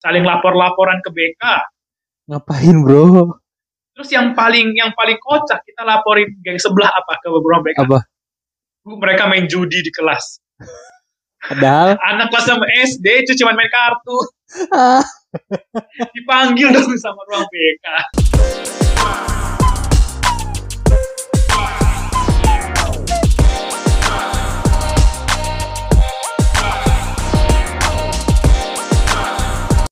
saling lapor-laporan ke BK. Ngapain bro? Terus yang paling yang paling kocak kita laporin geng sebelah apa ke beberapa BK? Apa? Mereka main judi di kelas. Padahal Anak kelas sama SD itu cuma main kartu. ah, Dipanggil dong sama ruang BK.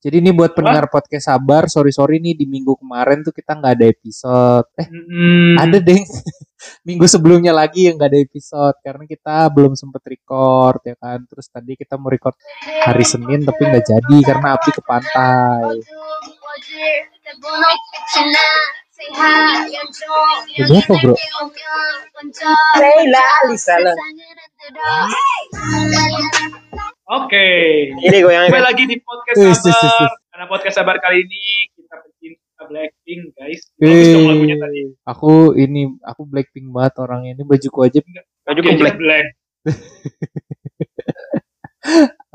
Jadi ini buat pendengar podcast sabar, sorry sorry nih di minggu kemarin tuh kita nggak ada episode. Eh Hmm, ada deh minggu sebelumnya lagi yang nggak ada episode karena kita belum sempet record ya kan. Terus tadi kita mau record hari Senin tapi nggak jadi karena api ke pantai. Jadi apa bro? Leila Alisa Oke. Ini gue yang Kembali lagi di podcast Wih, sis, sis, sis. sabar. Karena podcast sabar kali ini kita pecinta Blackpink guys. Bagus dong lagunya tadi. Aku ini aku Blackpink banget orangnya ini bajuku aja baju Oke, komplek. Black.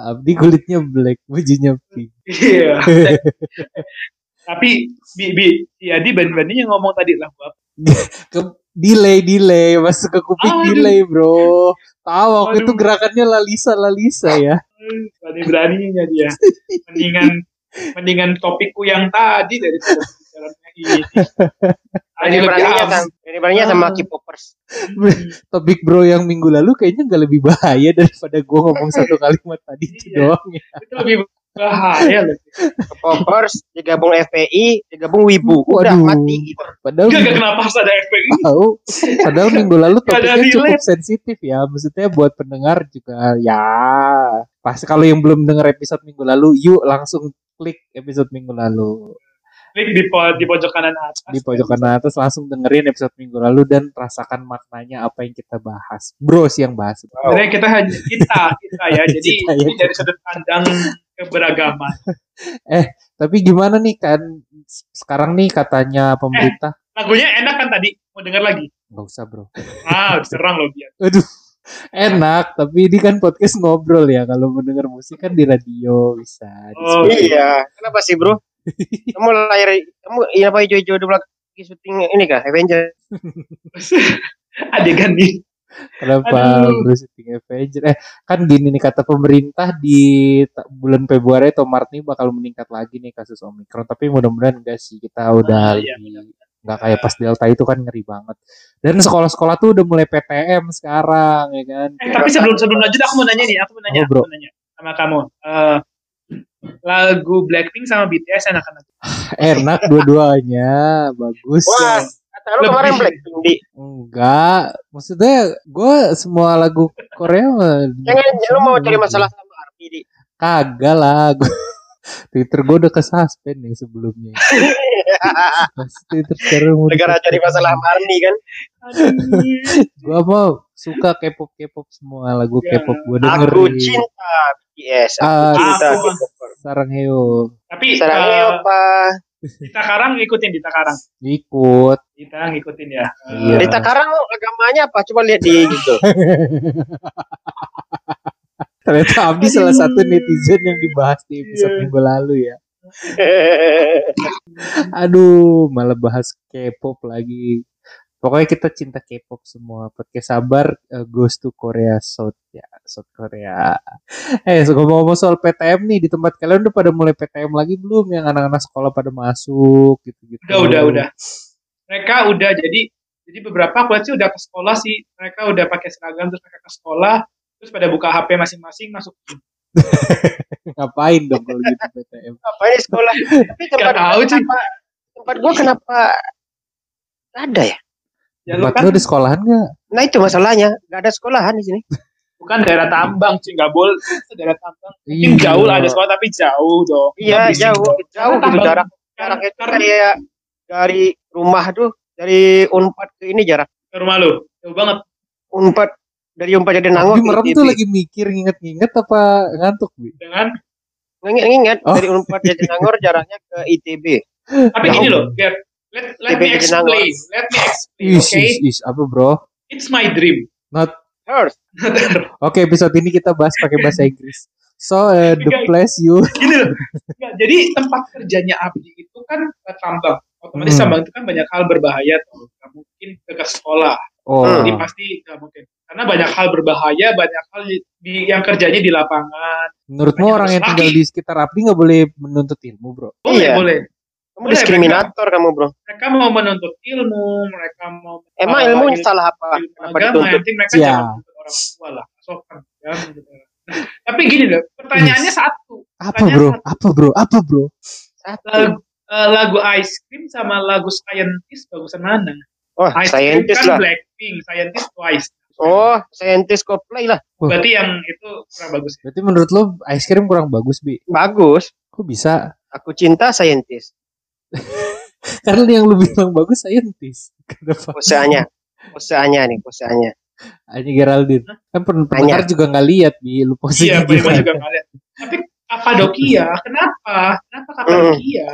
Abdi kulitnya black, bajunya pink. Iya. Tapi bi bi si Adi banding-bandingnya ngomong tadi lah Bab. Ke delay delay masuk ke kuping Aduh. delay bro. Tahu aku Aduh. itu gerakannya Lalisa Lalisa ya. Berani-beraninya dia. Mendingan mendingan topikku yang tadi dari ini. Tadi Ini lebih beraninya kan. Ini beraninya sama Ah. K-popers. Topik bro yang minggu lalu kayaknya nggak lebih bahaya daripada gua ngomong satu kalimat tadi itu Iya. doang ya. Itu lebih bahaya loh. K-popers digabung FPI, digabung Wibu. Udah Waduh. mati gitu. Padahal Gak, gak minggu, kenapa harus ada FPI. tahu, padahal minggu lalu topiknya cukup sensitif ya. Maksudnya buat pendengar juga ya. Pas kalau yang belum dengar episode minggu lalu, yuk langsung klik episode minggu lalu. Klik di, po- di pojok kanan atas. di pojok kanan atas langsung dengerin episode minggu lalu dan rasakan maknanya apa yang kita bahas. Bros yang bahas. Sebenarnya kita hanya kita kita ya. Jadi Kita ya. ini dari sudut pandang keberagaman. Tapi gimana nih kan sekarang nih katanya pemerintah Lagunya enak kan tadi? Mau denger lagi? nggak usah bro. Ah, diserang loh dia. Aduh enak tapi ini kan podcast ngobrol ya kalau mendengar musik kan di radio bisa. di Oh, Spotify. Iya. Kenapa sih bro? Kamu layar, kamu ini apa hijau-hijau di belakang syuting ini kah? Avenger. Adegan nih. Kenapa Aduh. syuting Avenger? Eh kan gini nih kata pemerintah di bulan Februari atau Maret nih bakal meningkat lagi nih kasus Omikron. Tapi mudah-mudahan enggak sih kita udah Ah, iya, nggak kayak pas Delta itu kan ngeri banget. Dan sekolah-sekolah tuh udah mulai PTM sekarang ya kan. Eh, tapi sebelum sebelum lanjut aku mau nanya nih, aku mau nanya, bro? aku mau nanya sama kamu. Eh, lagu Blackpink sama BTS enakan aja. Enak dua-duanya, bagus. Wah, lu kemarin. Blackpink di. Enggak, maksudnya gue semua lagu Korea mah Jangan lu mau cari masalah sama Arti di. kagak lah. Gua- Twitter gue udah kesuspend nih sebelumnya. Pas Twitter sekarang Negara cari masalah sama Arni kan. Gue mau suka K-pop K-pop semua lagu Ya. K-pop gue Aku dengerin. cinta BTS. Aku Ah, cinta aku-. Sarang Heo Tapi Sarangnya eh, apa? Dita Karang ngikutin Dita Karang. ikut. Dita ngikutin ya. Iya. Di Takarang agamanya apa? Coba lihat di gitu. Ternyata Abdi salah satu netizen yang dibahas di episode Iya. minggu lalu ya. Aduh, malah bahas K-pop lagi. Pokoknya kita cinta K-pop semua. Podcast sabar eh, goes to Korea South ya, South Korea. Eh, so, ngomong-ngomong soal PTM nih di tempat kalian udah pada mulai PTM lagi belum? Yang anak-anak sekolah pada masuk gitu-gitu. Udah, udah, udah. Mereka udah jadi jadi beberapa aku lihat sih udah ke sekolah sih. Mereka udah pakai seragam terus mereka ke sekolah terus pada buka HP masing-masing masuk. Ngapain dong kalau gitu PTM? apa ini sekolah? Tapi tempat Gak tahu sih. kenapa, tempat gua kenapa ada ya? Ya lu Tempat kan lu di sekolahan nggak? Nah itu masalahnya, nggak ada sekolahan di sini. Bukan daerah tambang sih nggak boleh daerah tambang. Mungkin Iya. jauh lah ada sekolah tapi jauh dong. Iya jauh, jauh gitu jarak. Jarak itu kayak dari rumah tuh dari Unpad ke ini jarak. ke rumah lu jauh banget. Unpad dari Unpad jadi Nangor. Abdi merem tuh lagi mikir nginget-nginget apa ngantuk, Bi? dengan Ingat-ingat Oh. dari Unpad jadi Nangor jaraknya ke ITB. tapi Jauh. gini loh Gap. let let me explain let me explain Is, oke is, is. Apa bro? it's my dream Earth. Oke, episode ini kita bahas pakai bahasa Inggris. So uh, the Enggak. place you Gini loh. Enggak, jadi tempat kerjanya Abdi itu kan eh, tambang. Otomatis Hmm. tambang itu kan banyak hal berbahaya tuh. Nggak mungkin ke sekolah. Oh. Jadi pasti nggak mungkin. Karena banyak hal berbahaya, banyak hal di, yang kerjanya di lapangan. Menurutmu orang yang tinggal laki. di sekitar Abdi nggak boleh menuntut ilmu, bro? Boleh, Iya. boleh. Kamu Boleh, diskriminator kamu bro. Mereka mau menuntut ilmu, mereka mau Emang uh, ilmu ilmu salah apa? ilmu Kenapa agama, yang dituntut? penting mereka Ya. jangan menuntut orang tua lah. Sopan. Ya, gitu. Nah, tapi gini loh, pertanyaannya satu. Apa, bro? satu. Apa, bro? Apa, bro? Lagu, eh, lagu Ice Cream sama lagu Scientist bagusan mana? Oh, Ice Cream scientist kan lah. Blackpink, Scientist Twice. Oh, scientist Coldplay lah. Berarti yang itu kurang bagus. Berarti menurut lo ice cream kurang bagus, Bi? Bagus. Kok bisa? Aku cinta scientist. Karena yang lu bilang bagus scientist. Kenapa? Poseannya. Poseannya nih, poseannya. Hanya Geraldine. Kan pen- pendengar juga nggak lihat, Bi. Lu posisi Iya, gimana? juga ngeliat. Tapi Kapadokia, kenapa? Kenapa Kapadokia?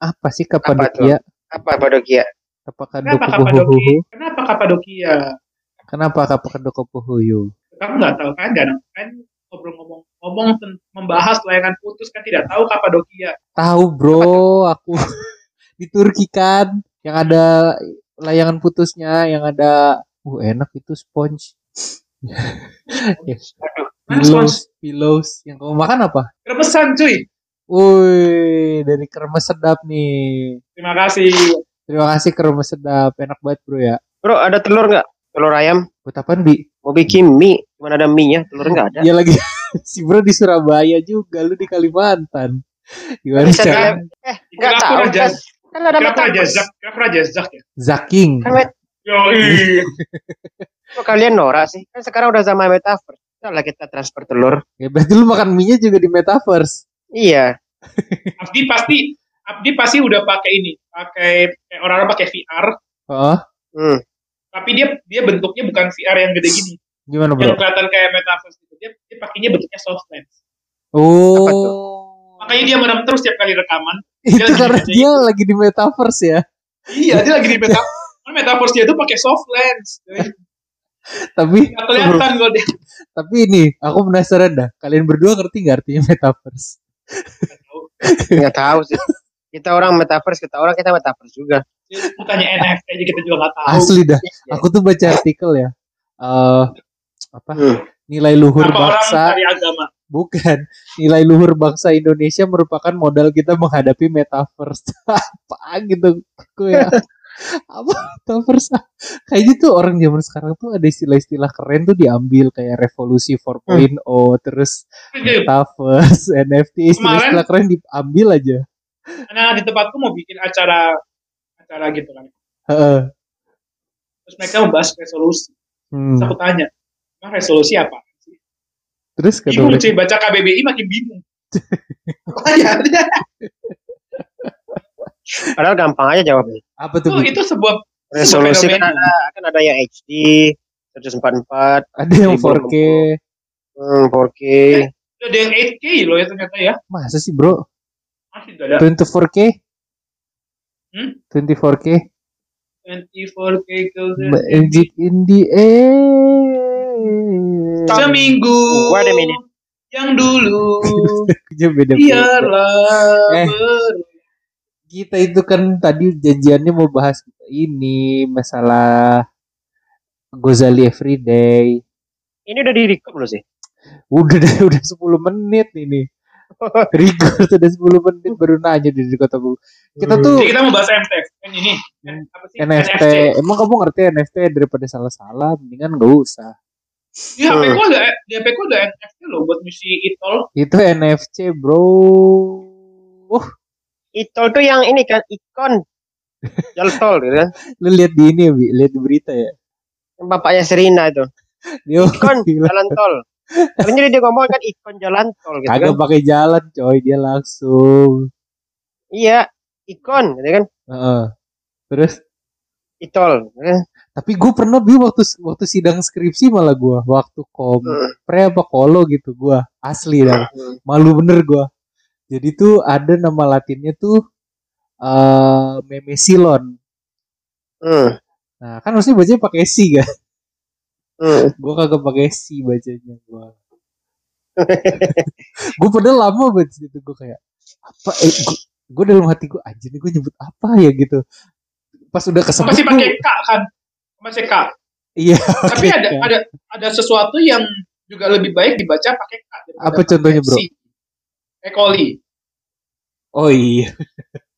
Apa sih Apa Kapadokia? Apa Padokia? Apakah Kenapa Dokuhuhu? Kapadokia? Kenapa Kapadokia? Kenapa Kapadokuhuyu? Kamu nggak tahu kan? Dan kan ngobrol ngomong membahas layangan putus kan tidak tahu Kapadokia. Tahu, bro. Aku di Turki kan yang ada layangan putusnya, yang ada uh enak itu sponge. Aduh, mana Pillows, pillows. Yang kamu makan apa? Remesan cuy. Woi, dari kremes sedap nih. Terima kasih. Terima kasih kremes sedap. Enak banget, bro ya. Bro, ada telur nggak? Telur ayam? Buat apaan, Bi? Mau bikin mie? Gimana ada mie-nya? Telur nggak ada. Dia lagi si bro di Surabaya juga, lu di Kalimantan. Gimana cara? dia- Eh, nggak tahu kan? Kan Raja metaverse. Zak, aku Raja Zak ya. Zaking. Kan met- Yoi. kok kalian norak sih? Kan sekarang udah zaman metaverse. Lah kita transfer telur. Ya berarti lu makan mie-nya juga di metaverse. Iya. Abdi pasti Abdi pasti udah pakai ini, pakai kayak orang-orang pakai VR, Oh, Hmm. tapi dia dia bentuknya bukan VR yang gede gini, gimana, yang Bro? kelihatan kayak metaverse gitu. Dia, dia pakainya bentuknya soft lens. Oh. Makanya dia menang terus tiap kali rekaman. Itu dia lagi karena kerja dia lagi di metaverse ya. Iya, dia lagi di metaverse. Karena metaverse dia tuh pakai soft lens. Tapi nggak kelihatan kalau dia tapi ini aku penasaran dah. Kalian berdua ngerti nggak artinya metaverse? Nggak tahu sih. Kita orang metaverse, kita orang kita metaverse juga. bukannya NFT aja kita juga nggak tahu. Asli dah. Iya. Aku tuh baca artikel ya. Eh apa? Hmm. Nilai luhur Kenapa orang bangsa cari agama? Bukan. Nilai luhur bangsa Indonesia merupakan modal kita menghadapi metaverse. Apa gitu aku ya. Apa metaverse? Kayaknya tuh orang zaman sekarang tuh ada istilah-istilah keren tuh diambil kayak revolusi 4.0 terus metaverse, NFT, istilah-istilah keren diambil aja. Karena di tempatku mau bikin acara acara gitu kan. Heeh. Terus mereka membahas resolusi. Hmm. Terus aku tanya, resolusi apa? Terus kata Bingung mereka, cuy, baca KBBI makin bingung. Tanya, Padahal gampang aja jawabnya. apa tuh? itu, Bi? itu sebuah Resolusi kan ada kan ada yang HD 144, Ada yang 1080. 4K. hmm, 4K. udah ada yang 8K loh ya ternyata ya. Masa sih, Bro? Masih ada 24K? Hmm? 24K? 24K golden. Magic in the air. Seminggu. Gua ada minit. Yang dulu beda biarlah Eh. kita itu kan tadi janjiannya mau bahas ini masalah Gozali Everyday. Ini udah direkam belum sih? Udah deh, udah 10 menit ini. Record udah 10 menit baru nanya di di kota gue. Kita tuh Jadi kita mau bahas MTF. Kan ini. Kan apa sih? NFT. Emang kamu ngerti NFT daripada salah-salah, mendingan gak usah. Di HP ku ada di HP ku ada NFT loh buat misi Itol. Itu NFC, bro. Uh, Itol tuh yang ini kan ikon jalan tol gitu kan. lu lihat di ini ya, Bi, lihat di berita ya. Yang Bapaknya Serina itu. Dia Ikon bilang, jalan tol. Ternyata dia ngomong kan ikon jalan tol gitu kan. kagak pakai jalan, coy, dia langsung. Iya, ikon gitu kan. Heeh. Terus Itol. gitu kan. Tapi gue pernah bi waktu waktu sidang skripsi malah gue waktu kom Hmm. pre apa kolo gitu gue asli dah Hmm. malu bener gue. Jadi tuh ada nama latinnya tuh eh memesilon. Hmm. Nah kan harusnya bacanya pakai si kan. Hmm. Gue kagak pakai si bacanya gue. gue padahal lama banget gitu gue kayak apa eh gue dalam hati gue anjir nih gue nyebut apa ya gitu pas udah kesebut Masih pakai gua- K kan? Masih K. iya Tapi ada ada ada sesuatu yang juga lebih baik dibaca pakai K. Apa contohnya, bro? C. E. coli. oh iya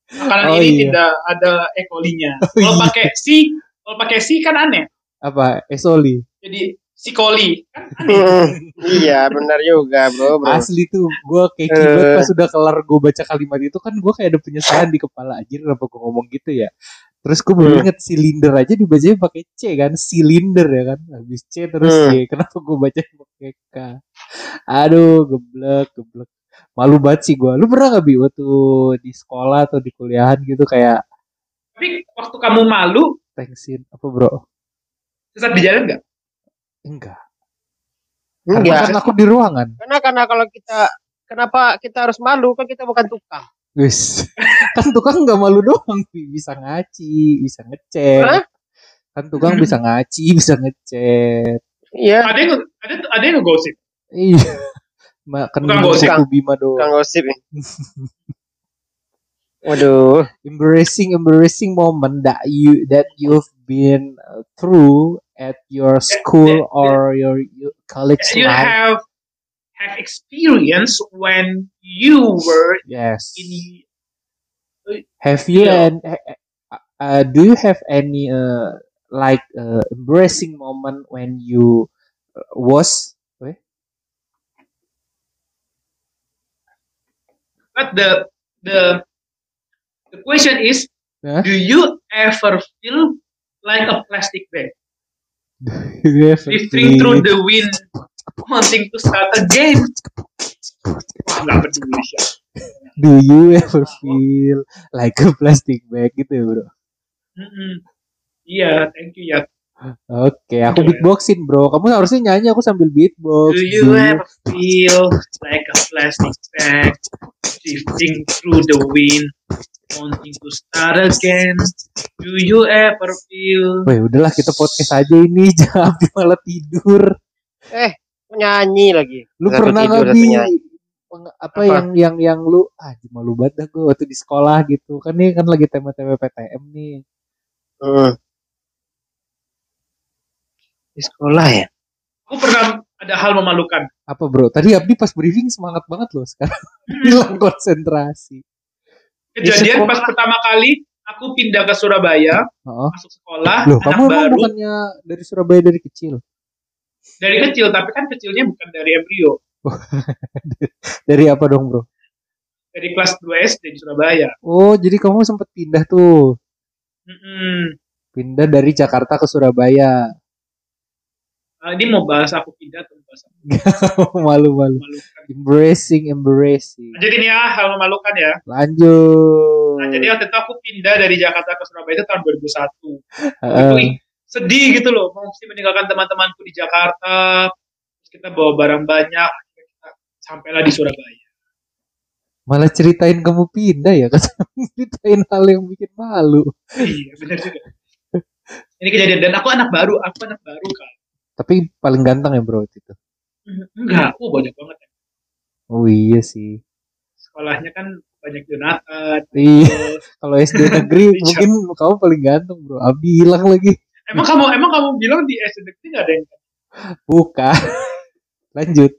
Makanan Oh, ini iya. tidak ada E. coli-nya. Oh, Kalau iya. pakai C, kalau pakai C kan aneh. apa esoli Jadi si coli kan aneh. Iya benar juga bro bro. asli tuh gue kayak banget pas udah kelar gue baca kalimat itu kan gue kayak ada penyesalan di kepala anjir kenapa gue ngomong gitu ya terus gue baru Hmm. inget silinder aja dibacanya pakai C kan silinder ya kan habis C terus Hmm. Y kenapa gue baca pakai K aduh geblek geblek malu banget sih gue lu pernah gak bi waktu di sekolah atau di kuliahan gitu kayak Tapi waktu kamu malu, thanksin apa bro sesat di jalan nggak? enggak karena Enggak. kan aku di ruangan Karena karena kalau kita kenapa kita harus malu kan kita bukan tukang. Wis, kan tukang nggak malu doang, Bi. bisa ngaci, bisa ngecek. Hah? Kan tukang bisa ngaci, bisa ngecek. Iya. Ada yang ada ada yang. Iya. Ma, kan Tukang minum gosip. suku Bima Tukang doang. gosip. nih. Waduh. Embarrassing, embarrassing moment that you that you've been through at your school that- or your, your college You life. have have experience when you were Yes. in Have you Yeah. and uh, uh, do you have any uh, like uh, embarrassing moment when you uh, was wait, but the the the question is Huh? do you ever feel like a plastic bag do you have drifting through the wind wanting to start again wah nggak peduli ya Do you ever feel like a plastic bag gitu ya bro? Iya thank you ya Oke, aku Iya. beatboxin bro. Kamu harusnya nyanyi, aku sambil beatbox. do you ever feel like a plastic bag drifting through the wind wanting to start again do you ever feel Weh, udahlah kita podcast aja ini, jangan malah tidur. Eh, nyanyi lagi. Lu Satu pernah tidur, peng- apa, Apa? yang yang yang lu ah malu banget dah gue waktu di sekolah gitu. Kan ini kan lagi tema-tema PTM nih. Hmm. Di sekolah ya. aku pernah ada hal memalukan. Apa bro? Tadi Abdi pas briefing semangat banget loh sekarang. Hilang konsentrasi. Kejadian pas pertama kali aku pindah ke Surabaya oh. masuk sekolah loh anak kamu emang baru. bukannya dari Surabaya dari kecil dari kecil tapi kan kecilnya bukan dari embrio. Dari apa dong bro? Dari kelas 2 SD di Surabaya. Oh jadi kamu sempat pindah tuh? Mm-mm. pindah dari Jakarta ke Surabaya. Ah, ini mau bahas aku pindah atau bahas aku? Malu-malu memalukan. Embracing embracing. Nah, jadi ini ya hal memalukan ya. Lanjut. Nah jadi waktu itu aku pindah dari Jakarta ke Surabaya itu tahun 2001 Heeh. itu sedih gitu loh mesti meninggalkan teman-temanku di Jakarta terus kita bawa barang banyak kita sampailah di Surabaya. Malah ceritain kamu pindah ya kan ceritain hal yang bikin malu. Iya benar juga. Ini kejadian. Dan aku anak baru aku anak baru kan tapi paling ganteng ya bro itu? Enggak. Aku banyak banget ya. oh iya sih. Sekolahnya kan banyak Jonathan iya. kalau SD negeri mungkin kamu paling ganteng bro. Abdi hilang lagi emang kamu emang kamu bilang di SD negeri nggak ada yang buka lanjut.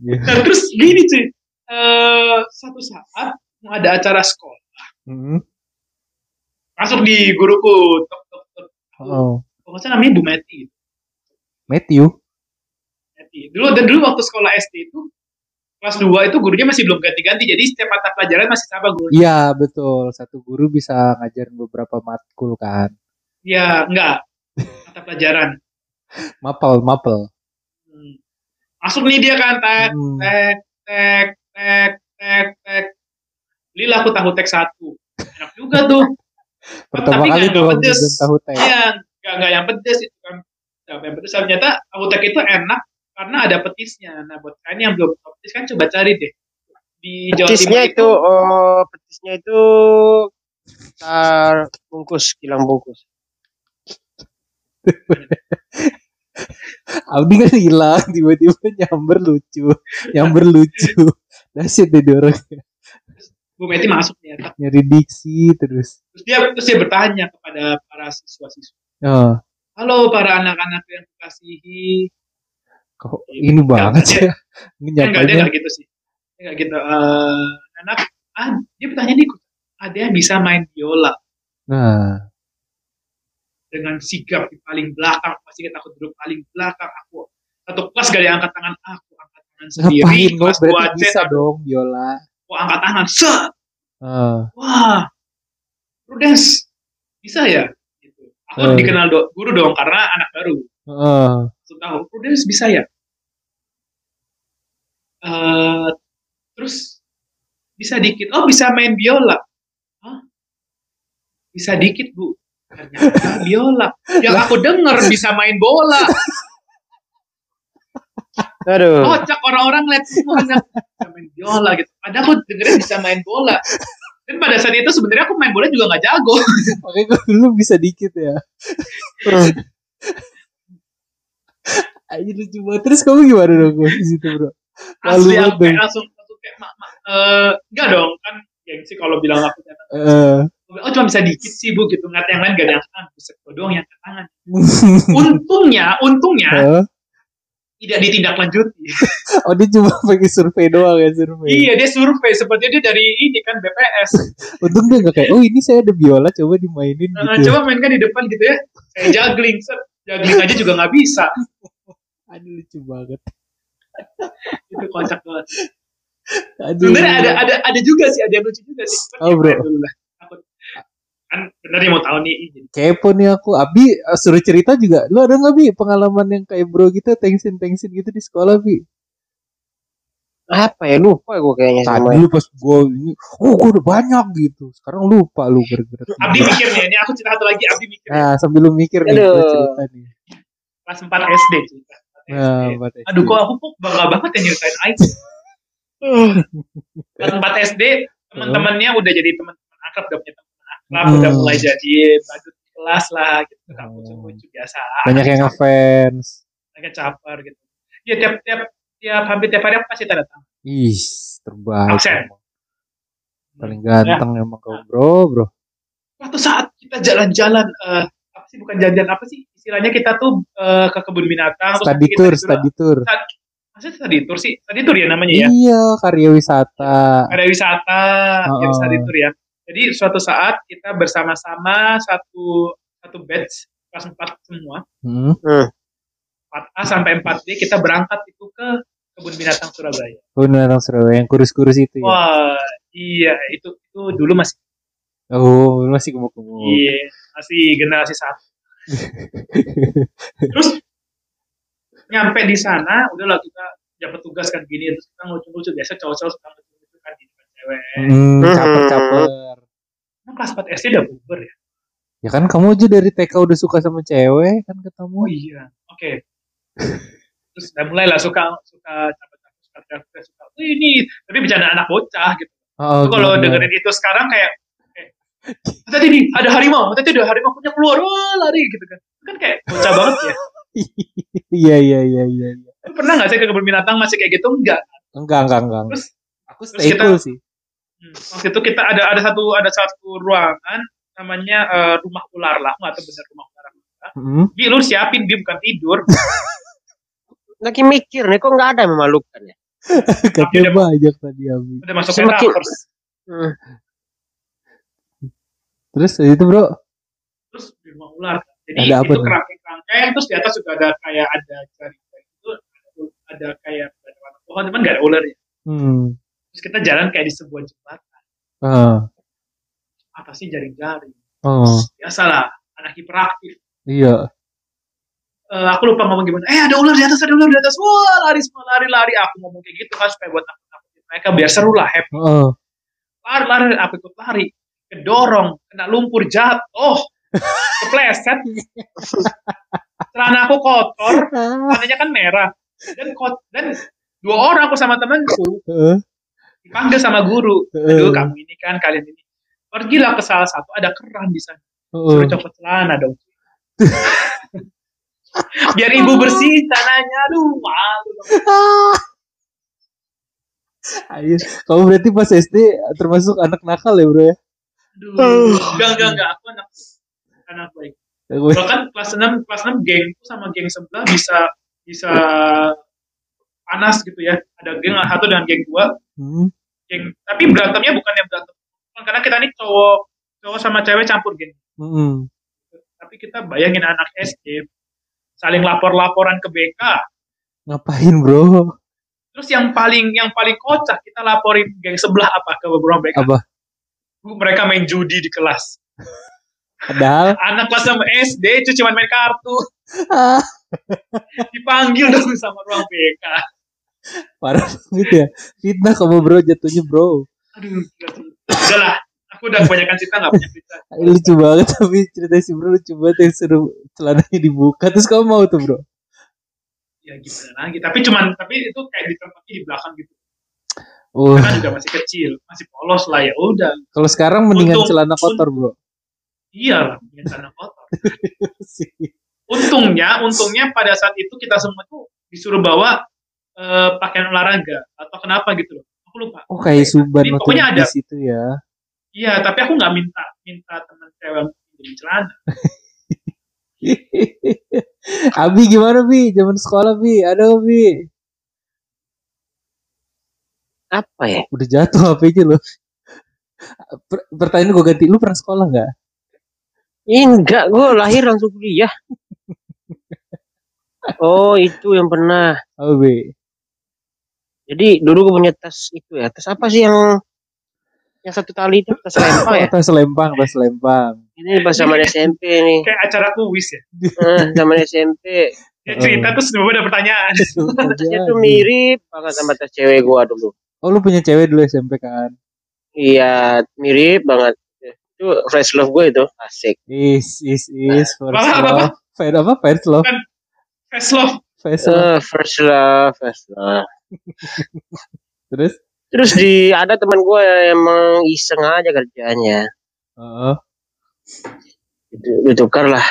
Nah, terus gini cuy, eh satu saat mau ada acara sekolah, Hmm. masuk di guruku, tok tok tok, oh. Kalau nggak salah namanya Bu Meti, Matthew? Meti. Dulu dan dulu waktu sekolah SD itu kelas 2 itu gurunya masih belum ganti-ganti, jadi setiap mata pelajaran masih sama guru. iya betul satu guru bisa ngajarin beberapa matkul kan Ya enggak mata pelajaran. mapel mapel Hmm. Masuk nih dia kan, tek Hmm. tek tek tek tek tek. Belilah aku tahu tek satu, enak juga tuh. pertama Tapi kali tuh pedes. tahu teh Iya, nggak nggak yang pedes itu kan. Yang pedes. Ternyata ahutek itu enak karena ada petisnya. Nah, buat kalian yang belum tahu petis kan coba cari deh. Di Jawa Petisnya Timur itu oh petisnya itu tar bungkus, kilang bungkus. Abdi kan hilang tiba-tiba nyamber lucu nyamber lucu dahsyat deh dia orang Bu Meti masuk ternyata. nyari diksi terus Terus dia terus dia bertanya kepada para siswa-siswa. oh Halo para anak-anak yang kukasihi. Kok ini banget dia- ya ini enggak dia enggak gitu sih. Enggak gitu. Eh, anak ah, dia bertanya nih, ada yang bisa main biola nah dengan sigap di paling belakang. Pasti kita aku duduk paling belakang aku. Satu kelas gak ada angkat tangan aku, angkat tangan sendiri. ngapain Kelas berarti C bisa dong biola aku angkat tangan. Set. Ah, Wah, Prudence bisa ya? Gitu. Aku Eh. dikenal do- guru dong karena anak baru. ah. Langsung tahu Prudence bisa ya? Eh, terus bisa dikit. Oh bisa main biola. Hah? bisa dikit bu. Ternyata biola. Yang aku dengar bisa main bola. Aduh. kocak orang-orang lihat semuanya. Bisa main biola gitu. Padahal aku dengerin bisa main bola. Dan pada saat itu sebenarnya aku main bola juga nggak jago. Makanya gue dulu bisa dikit ya. Aja lucu banget. Terus kamu gimana dong gue di situ bro? Malu asli aku kayak langsung langsung kayak mak mak eh enggak dong kan gengsi kalau bilang aku ternyata Eh, oh cuma bisa dikit sih bu gitu. Ngat yang lain gak ada yang tangan bisa gue doang yang tangan untungnya untungnya eh. tidak ditindaklanjuti. Oh dia cuma pakai survei doang ya survei. iya dia survei. Sepertinya dia dari ini kan BPS Untung dia gak kayak, oh ini saya ada biola coba dimainin Nah, gitu. coba mainkan di depan gitu ya. Saya juggling set. Juggling aja juga nggak bisa Aduh lucu banget. itu kocak banget Aduh. sebenarnya ada ada ada juga sih ada yang lucu juga sih Cuman Oh, ya, bro. kan bener yang mau tahu nih Kepo nih aku. Abi eh, suruh cerita juga. Lu ada gak Bi pengalaman yang kayak bro gitu, tensin-tensin gitu di sekolah Bi? Apa ya lupa gue kayaknya Tadi sama. dulu pas gue ini, oh gue udah banyak gitu. Sekarang lupa lu gara-gara. Abdi mikir nih ini aku cerita satu lagi Abdi mikir Nah sambil lu mikir nih, Aduh. gue cerita nih. kelas 4 SD cerita Nah, SD. buat aduh kok aku kok bangga banget ya nyeritain Aik kelas 4 SD teman-temannya udah jadi teman-teman akrab udah punya teman akrab Hmm. udah mulai jadi badut kelas lah gitu kampus Hmm. lucu biasa banyak yang ngefans. mereka caper gitu ya tiap tiap tiap hampir tiap hari aku pasti tanda tangan Ih, terbaik. Absen. emang. Paling ganteng emang kau bro, bro. Suatu saat kita jalan-jalan apa sih bukan jalan-jalan apa sih. Istilahnya kita tuh eh, ke kebun binatang terus Study kita tour, study tour. maksudnya study tour sih? Study tour ya namanya ya? Iya, karya wisata. ada wisata Oh, ya study tour ya. Jadi suatu saat kita bersama-sama satu satu batch kelas 4 semua. Hmm. 4A sampai 4D kita berangkat itu ke kebun binatang Surabaya. Benar Surabaya yang kurus-kurus itu ya. wah iya. Itu itu dulu masih Oh, masih gemuk-gemuk. iya masih generasi satu. Terus nyampe di sana udahlah kita dapat tugas kan gini terus kita lucu-lucu. Biasa cowok-cowok suka lucu-lucu kan di depan cewek. Hmm, caper-caper. emang kelas 4 SD udah puber ya? Ya kan kamu aja dari TK udah suka sama cewek kan ketemu. oh iya oke. Terus udah mulai lah suka suka caper-caper suka teriak-teriak, suka "Oh, ini tapi bercanda anak bocah gitu. Oh, kalau dengerin itu sekarang kayak, tadi nih ada harimau tadi ada harimau punya keluar wah lari gitu kan kan kayak bocah banget ya Iya iya iya iya. iya. Pernah nggak sih ke kebun binatang masih kayak gitu enggak Enggak enggak enggak. terus Aku terus stay kita- cool sih. Hmm, waktu itu kita ada ada satu ada satu ruangan namanya eh, rumah ular lah, nggak tahu bener rumah ular apa. Hmm. Bi, lu siapin bi bukan tidur. Lagi mikir nih kok nggak ada yang memalukan ya. Katanya banyak tadi Abi. Udah masuk Semakin- metaverse. Hmm. Terus itu bro, Terus rumah ular. Jadi Ada apa itu kerangkeng-kerangkeng, terus di atas juga ada kayak ada jaring itu ada kayak ada warna pohon, cuman nggak ada ularnya. hmm. Terus kita jalan kayak di sebuah jembatan. Ah. Atasnya jaring-jaring. Oh, Biasalah, anak hiperaktif. iya. Eh, aku lupa ngomong gimana. Eh ada ular di atas, ada ular di atas. Wah lari semua lari lari. Aku ngomong kayak gitu kan supaya buat nakut nakutin mereka biar seru lah happy. Oh, lari lari aku ikut lari kedorong kena lumpur jatuh kepleset. Celana aku kotor celananya kan merah. Dan kot dan dua orang aku sama temanku dipanggil sama guru. Aduh kamu ini kan kalian ini. Pergilah ke salah satu ada keran di sana. Suruh copot celana dong. Biar ibu bersihin tanahnya. Aduh, malu. Ayo, kamu berarti pas SD termasuk anak nakal ya bro ya? Aduh, enggak, enggak, enggak. Aku anak, anak baik. Bahkan kelas 6, kelas 6 gengku sama geng sebelah bisa bisa panas gitu ya. Ada geng satu dengan geng dua. Hmm. Geng, tapi berantemnya bukan yang berantem. Karena kita ini cowok cowok sama cewek campur geng. Hmm. Tapi kita bayangin anak SD saling lapor-laporan ke BK. Ngapain bro? Terus yang paling yang paling kocak kita laporin geng sebelah apa ke beberapa BK? Apa? Mereka main judi di kelas. Padahal Anak kelas 6 SD itu cuma main kartu. ah, Dipanggil dong sama ruang BK. parah banget ya. Fitnah kamu bro jatuhnya bro. Aduh, udahlah. Aku udah kebanyakan cerita nggak punya cerita. Lucu banget tapi cerita si bro lucu banget yang seru celananya dibuka terus kamu mau tuh bro. Ya gimana lagi. Tapi cuman tapi itu kayak ditempatnya di belakang gitu. Uh, Karena juga masih kecil, masih polos lah ya udah. kalau sekarang mendingan Untung- celana kotor bro. Iya lah, punya tanah kotor. Untungnya, untungnya pada saat itu kita semua tuh disuruh bawa eh, pakaian olahraga atau kenapa gitu loh. Aku lupa. Oh kayak Suban waktu pokoknya di ada. situ ya. Iya, tapi aku nggak minta minta teman cewek pinjemin celana. Abi gimana Bi? Zaman sekolah Bi? Ada Bi? Apa ya? Udah jatuh HP-nya loh. Per- pertanyaan gue ganti, lu pernah sekolah nggak? Enggak, gue lahir langsung kuliah. Oh, itu yang pernah. Oh, Bi. Jadi dulu gue punya tas itu ya. Tas apa sih yang yang satu tali itu tas lempang ya? Tas lempang, tas lempang. Ini pas zaman SMP nih. Kayak acara kuis ya. Eh, zaman SMP. Dia cerita terus ada pertanyaan. Tasnya tuh mirip banget sama tas cewek gua dulu. Oh, lu punya cewek dulu SMP kan? Iya, mirip banget. Itu fresh love gue itu. Asik. Is, is, is. First Apa, apa, love. Fan apa? First love. First love. First love. Eh, first love, first love. Terus? Terus di ada teman gue yang emang iseng aja kerjanya. Oh, Itu ditukar lah.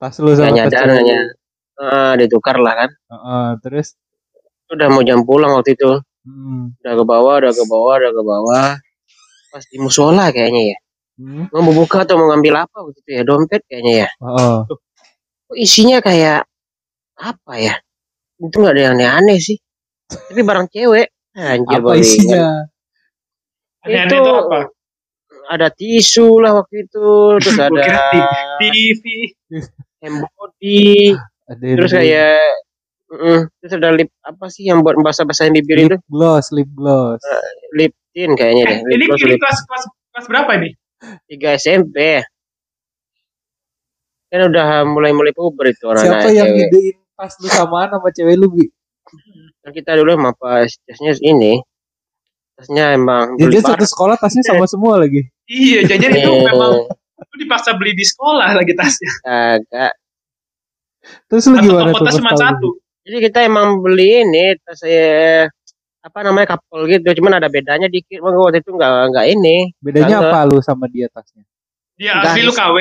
tas lu Gak sama tas nyadar hanya. Ah, ditukar lah kan. Heeh, terus? Udah mau jam pulang waktu itu. Hmm. Udah ke bawah, udah ke bawah, udah ke bawah. Pas di musola kayaknya ya. Hmm. Mau buka atau mau ngambil apa waktu itu ya? Dompet kayaknya ya. Oh, Kok isinya kayak apa ya? Itu nggak ada yang aneh-aneh sih. Tapi barang cewek. Anjir, apa isinya? Aneh-aneh Itu- itu apa? Ada tisu lah waktu itu. Terus ada TV. hand body. Ada yang Terus kayak mm, terus ada lip apa sih yang buat basah-basahin bibir itu? lip gloss, lip gloss. Lip tint kayaknya deh. Eh, Lip ini gloss, ini lip kelas kelas kelas berapa ini? 3 SMP. Kan udah mulai-mulai puber itu orang Siapa yang idein tas lu samaan sama cewek lu, Bi? Kan kita dulu emang pas tasnya ini. Tasnya emang Jadi beli satu sekolah tasnya sama semua lagi. Iya, jajan itu Eh, memang itu dipaksa beli di sekolah lagi tasnya. Agak. Terus lu Atau gimana toko tuh? tas pas cuma satu. Jadi kita emang beli ini tas saya apa namanya couple gitu, cuman ada bedanya dikit. Maka waktu itu nggak nggak ini? Bedanya apa lu sama dia tasnya? Dia Garis. asli lu KW.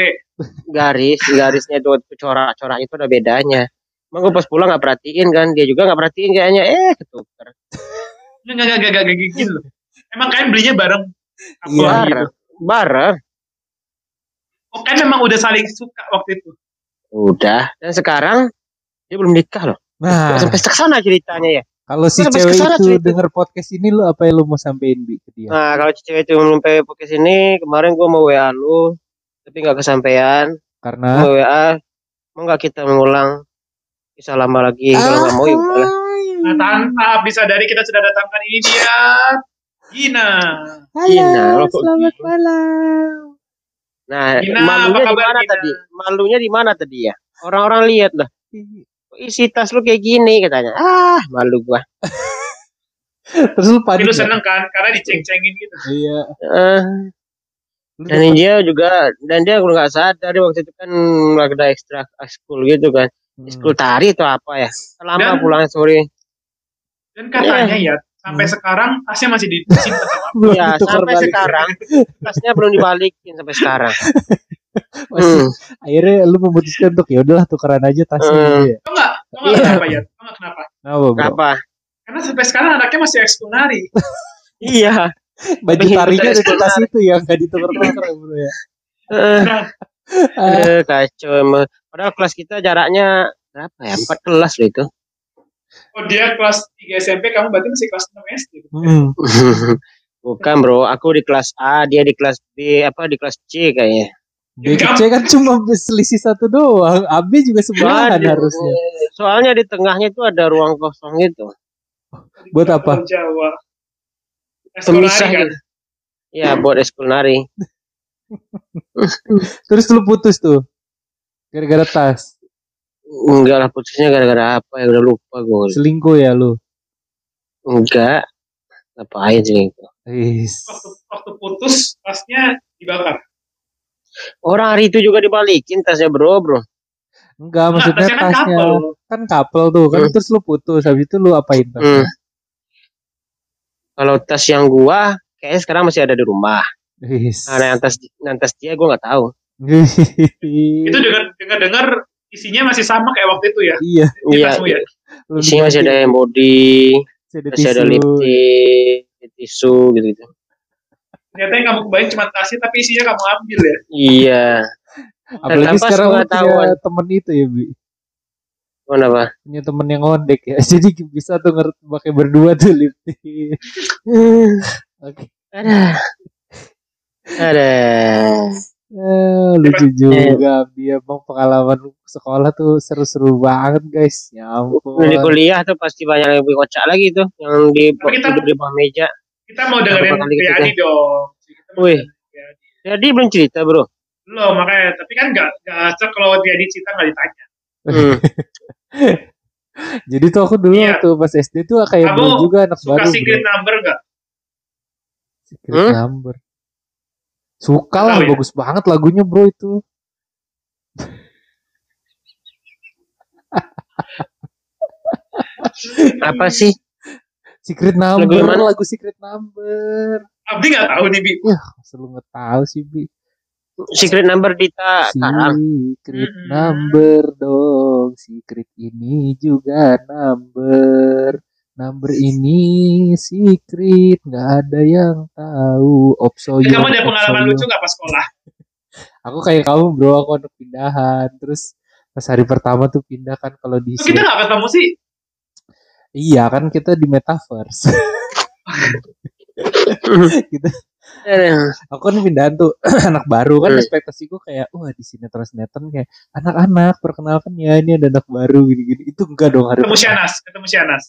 garis, garisnya itu corak-corak itu ada bedanya. Emang gue pas pulang nggak perhatiin kan, dia juga nggak perhatiin kayaknya, eh ketukar. Enggak enggak enggak enggak gitu. Emang kalian belinya bareng Iya. gitu? Bareng, bareng. Oh, kan memang udah saling suka waktu itu. Udah. Dan sekarang dia belum nikah loh. Nah, Sampai ke sana ceritanya ya. kalau si sampai cewek ke sana itu cerita. denger podcast ini lu apa yang lu mau sampein Bi ke dia? Nah kalau cewek itu sampai podcast ini, kemarin gue mau WA lu, tapi nggak kesampaian. Karena Mau WA, mau nggak kita mengulang kisah lama lagi? Kalau nggak mau ya udahlah. Nah, tanpa bisa dari kita sudah datangkan ini dia Gina. Gina, lo kok selamat Gina? malam. Nah, Gina, malunya di kabar, mana Gina? tadi? Malunya di mana tadi ya? Orang-orang lihat lah. Isi tas lu kayak gini katanya. Ah, malu gua. Terus lu panik lu seneng kan? Karena diceng-cengin gitu. Iya. Lu dan dia juga dan dia udah nggak sadar dia waktu itu kan lagi ada ekstra ekskul gitu kan. Hmm. Ekskul tari atau apa ya? Lama Dan- pulangnya sore. Dan katanya ya, sampai Hmm. sekarang tasnya masih disimpan sama Belum Ya, sampai balik. sekarang tasnya belum dibalikin sampai sekarang. Masih Hmm. akhirnya lu memutuskan untuk ya udahlah tukeran aja tasnya Hmm. gitu ya. Tau nggak? Tau nggak Iya. kenapa ya? Tau kenapa? Kenapa bro? Apa? Karena sampai sekarang anaknya masih ekskul nari. Iya. Baju tarinya di tas itu ya nggak ditukar-tukar ya bro ya. Eh, Nah, eh, kacau emang. Padahal kelas kita jaraknya berapa ya? Empat kelas loh itu. Oh dia kelas 3 SMP, kamu berarti masih kelas 6 SD. Hmm. Bukan bro, aku di kelas A, dia di kelas B, apa di kelas C kayaknya. B ke C kan cuma selisih satu doang. AB juga sebelahan harusnya. Soalnya di tengahnya itu ada ruang kosong gitu. Buat apa? Jawa. Kan? gitu. Ya buat ekskul nari. Terus lu putus tuh. Gara-gara tas. Enggak lah putusnya gara-gara apa ya udah lupa gue. Selingkuh ya lu. Enggak. Ngapain sih itu? Is. Waktu, waktu putus, tasnya dibakar. Orang hari itu juga dibalikin tasnya bro bro. Enggak, Nah, maksudnya tasnya kan tasnya couple. kan couple tuh kan Hmm. terus lu putus habis itu lu apain Hmm. tasnya? Kalau tas yang gua kayaknya sekarang masih ada di rumah. Is. Nah, yang tas yang tas dia gua nggak tahu. Itu dengar dengar dengar isinya masih sama kayak waktu itu ya. iya, Iya. ya. lu Isinya masih ada diganti, body, masih ada tisu. lipstick, tisu gitu-gitu. Ternyata yang kamu kebayang cuma tasnya, tapi isinya kamu ambil ya. Iya. Apalagi sekarang lu punya sepengetahuan? temen itu ya, Bi. Kenapa? Punya temen yang ngondek ya. Jadi bisa tuh ngerti pakai berdua tuh lipstick. Oke. Ada. Ada. Eh, lucu juga dia emang pengalaman sekolah tuh seru-seru banget guys ya ampun Di kuliah tuh pasti banyak yang lebih kocak lagi tuh yang di kita- di bawah meja. Kita mau dengerin kita Priadi dong. Wih. Jadi belum cerita bro. Belum, makanya. Tapi kan nggak nggak acak kalau Priadi cerita nggak ditanya. Hmm. jadi tuh aku dulu Iya. waktu pas SD tuh kayak Kamu juga anak Suka baru secret bro. number nggak? secret Hmm? number suka lah ya? bagus banget lagunya bro itu Apa sih? secret number Lagu mana? lagu secret number Abdi nggak tahu nih, Bi. ya selalu nggak tahu sih bi Secret number Dita secret number dong secret ini juga number number ini secret nggak ada yang tahu opso Eh, kamu ada pengalaman lucu nggak pas sekolah? aku kayak kamu bro aku anak pindahan terus pas hari pertama tuh pindah kan kalau di kita nggak ketemu sih? iya kan kita di metaverse gitu Eh, aku kan pindahan tuh anak baru kan Hmm. ekspektasiku kayak wah di sinetron sinetron kayak anak-anak perkenalkan ya ini ada anak baru gini-gini itu enggak dong hari Ketemu. Sianas, ketemu Sianas.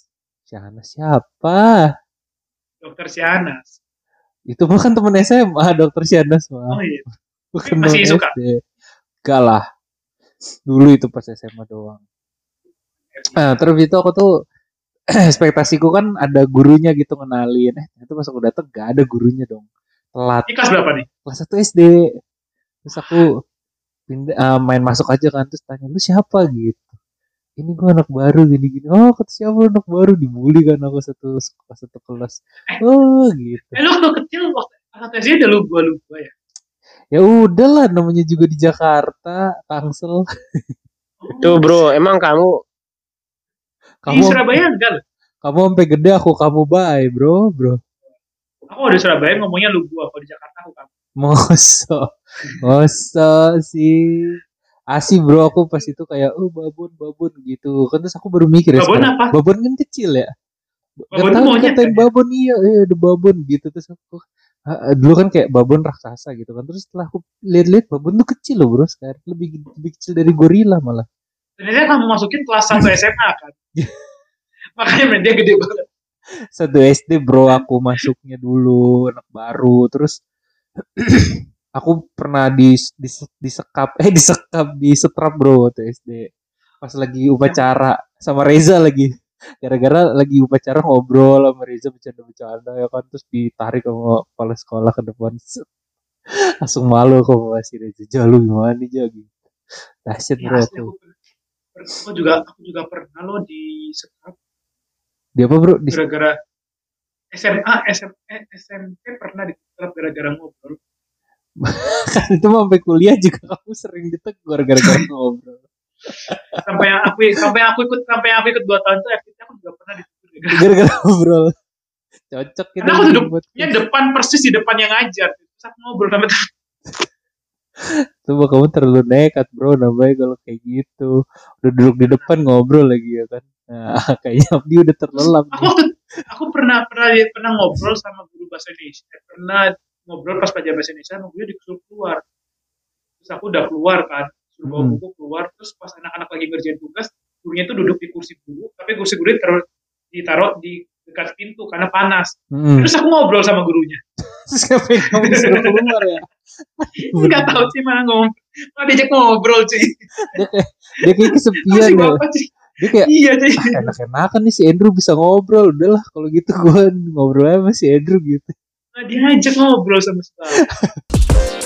Siana siapa? Dokter Sianas. itu mah kan temen SMA dokter Sianas mah Oh iya. bukan masih suka? SD enggak lah. Dulu itu pas SMA doang. Nah terus itu aku tuh ekspektasiku kan ada gurunya gitu ngenalin. Eh ternyata pas aku dateng gak ada gurunya dong. Telat. Ini kelas berapa nih? kelas 1 SD terus aku pindah eh, main masuk aja kan terus tanya lu siapa? Gitu ini gua anak baru gini gini. Oh kata siapa lu anak baru? Dibully kan aku satu satu kelas. Oh gitu. Eh lu waktu kecil waktu anak SD udah lupa lupa ya. ya udahlah namanya juga di Jakarta Tangsel. Tuh bro, emang kamu Di kamu Surabaya enggak kamu sampai gede aku kamu bye bro bro. Aku di Surabaya ngomongnya lu gua, kalau di Jakarta aku kamu. Moso, moso sih. Asih bro. Aku pas itu kayak oh babon babon gitu. Kan terus aku baru mikir ya Babon sekarang, apa? babon kan kecil ya? Babon Gak tuh tahu dikatain kan? babon. Iya iya ada babon gitu. Terus aku ah, dulu kan kayak babon raksasa gitu kan. Terus setelah aku lihat-lihat babon tuh kecil loh bro sekarang. Lebih lebih kecil dari gorila malah. Ternyata kamu masukin kelas 1 SMA kan. Makanya men dia gede banget. satu SD bro aku masuknya dulu anak baru. Terus aku pernah di, di disekap eh disekap di setrap bro waktu SD pas lagi upacara sama Reza lagi. Gara-gara lagi upacara ngobrol sama Reza bercanda-bercanda ya kan. Terus ditarik sama kepala sekolah ke depan. Langsung malu aku sama si Reza. Jah lu gimana nih jah gitu. Dahsyat Ya, bro aku juga aku juga pernah lo di sekap dia apa bro? Di gara-gara SMA, SMP, SMP pernah di gara-gara ngobrol. kan itu sampai kuliah juga kamu sering ditegur gara-gara ngobrol. sampai yang aku sampai aku ikut sampai aku ikut dua tahun tuh FTT aku juga pernah ditegur Gara-gara ngobrol. Cocok kita Karena aku bikin duduk- podcast. Ya depan persis di depan yang ngajar. Terus aku ngobrol sama. Coba kamu terlalu nekat bro namanya kalau kayak gitu. Udah duduk di depan ngobrol lagi ya kan. Nah kayaknya Abdi udah terlelap. Aku aku pernah pernah pernah ngobrol sama guru bahasa Indonesia. Pernah ngobrol pas pelajaran bahasa Indonesia, sama dia disuruh keluar. Terus aku udah keluar kan, suruh bawa Hmm. buku keluar. Terus pas anak-anak lagi ngerjain tugas, gurunya tuh duduk di kursi guru, tapi kursi guru ditaruh, ditaruh di dekat pintu karena panas. Hmm. Terus aku ngobrol sama gurunya. Terus ngapain kamu disuruh keluar ya? Enggak tahu sih malah ngobrol. Malah diajak ngobrol cuy. Dia kayak kesepian Masih ya. bapak cuy. Dia kayak Iya cuy. enak-enakan nih si Andrew bisa ngobrol. Udahlah kalau gitu gue ngobrol aja sama si Andrew gitu. Dia ngajak ngobrol sama sekali.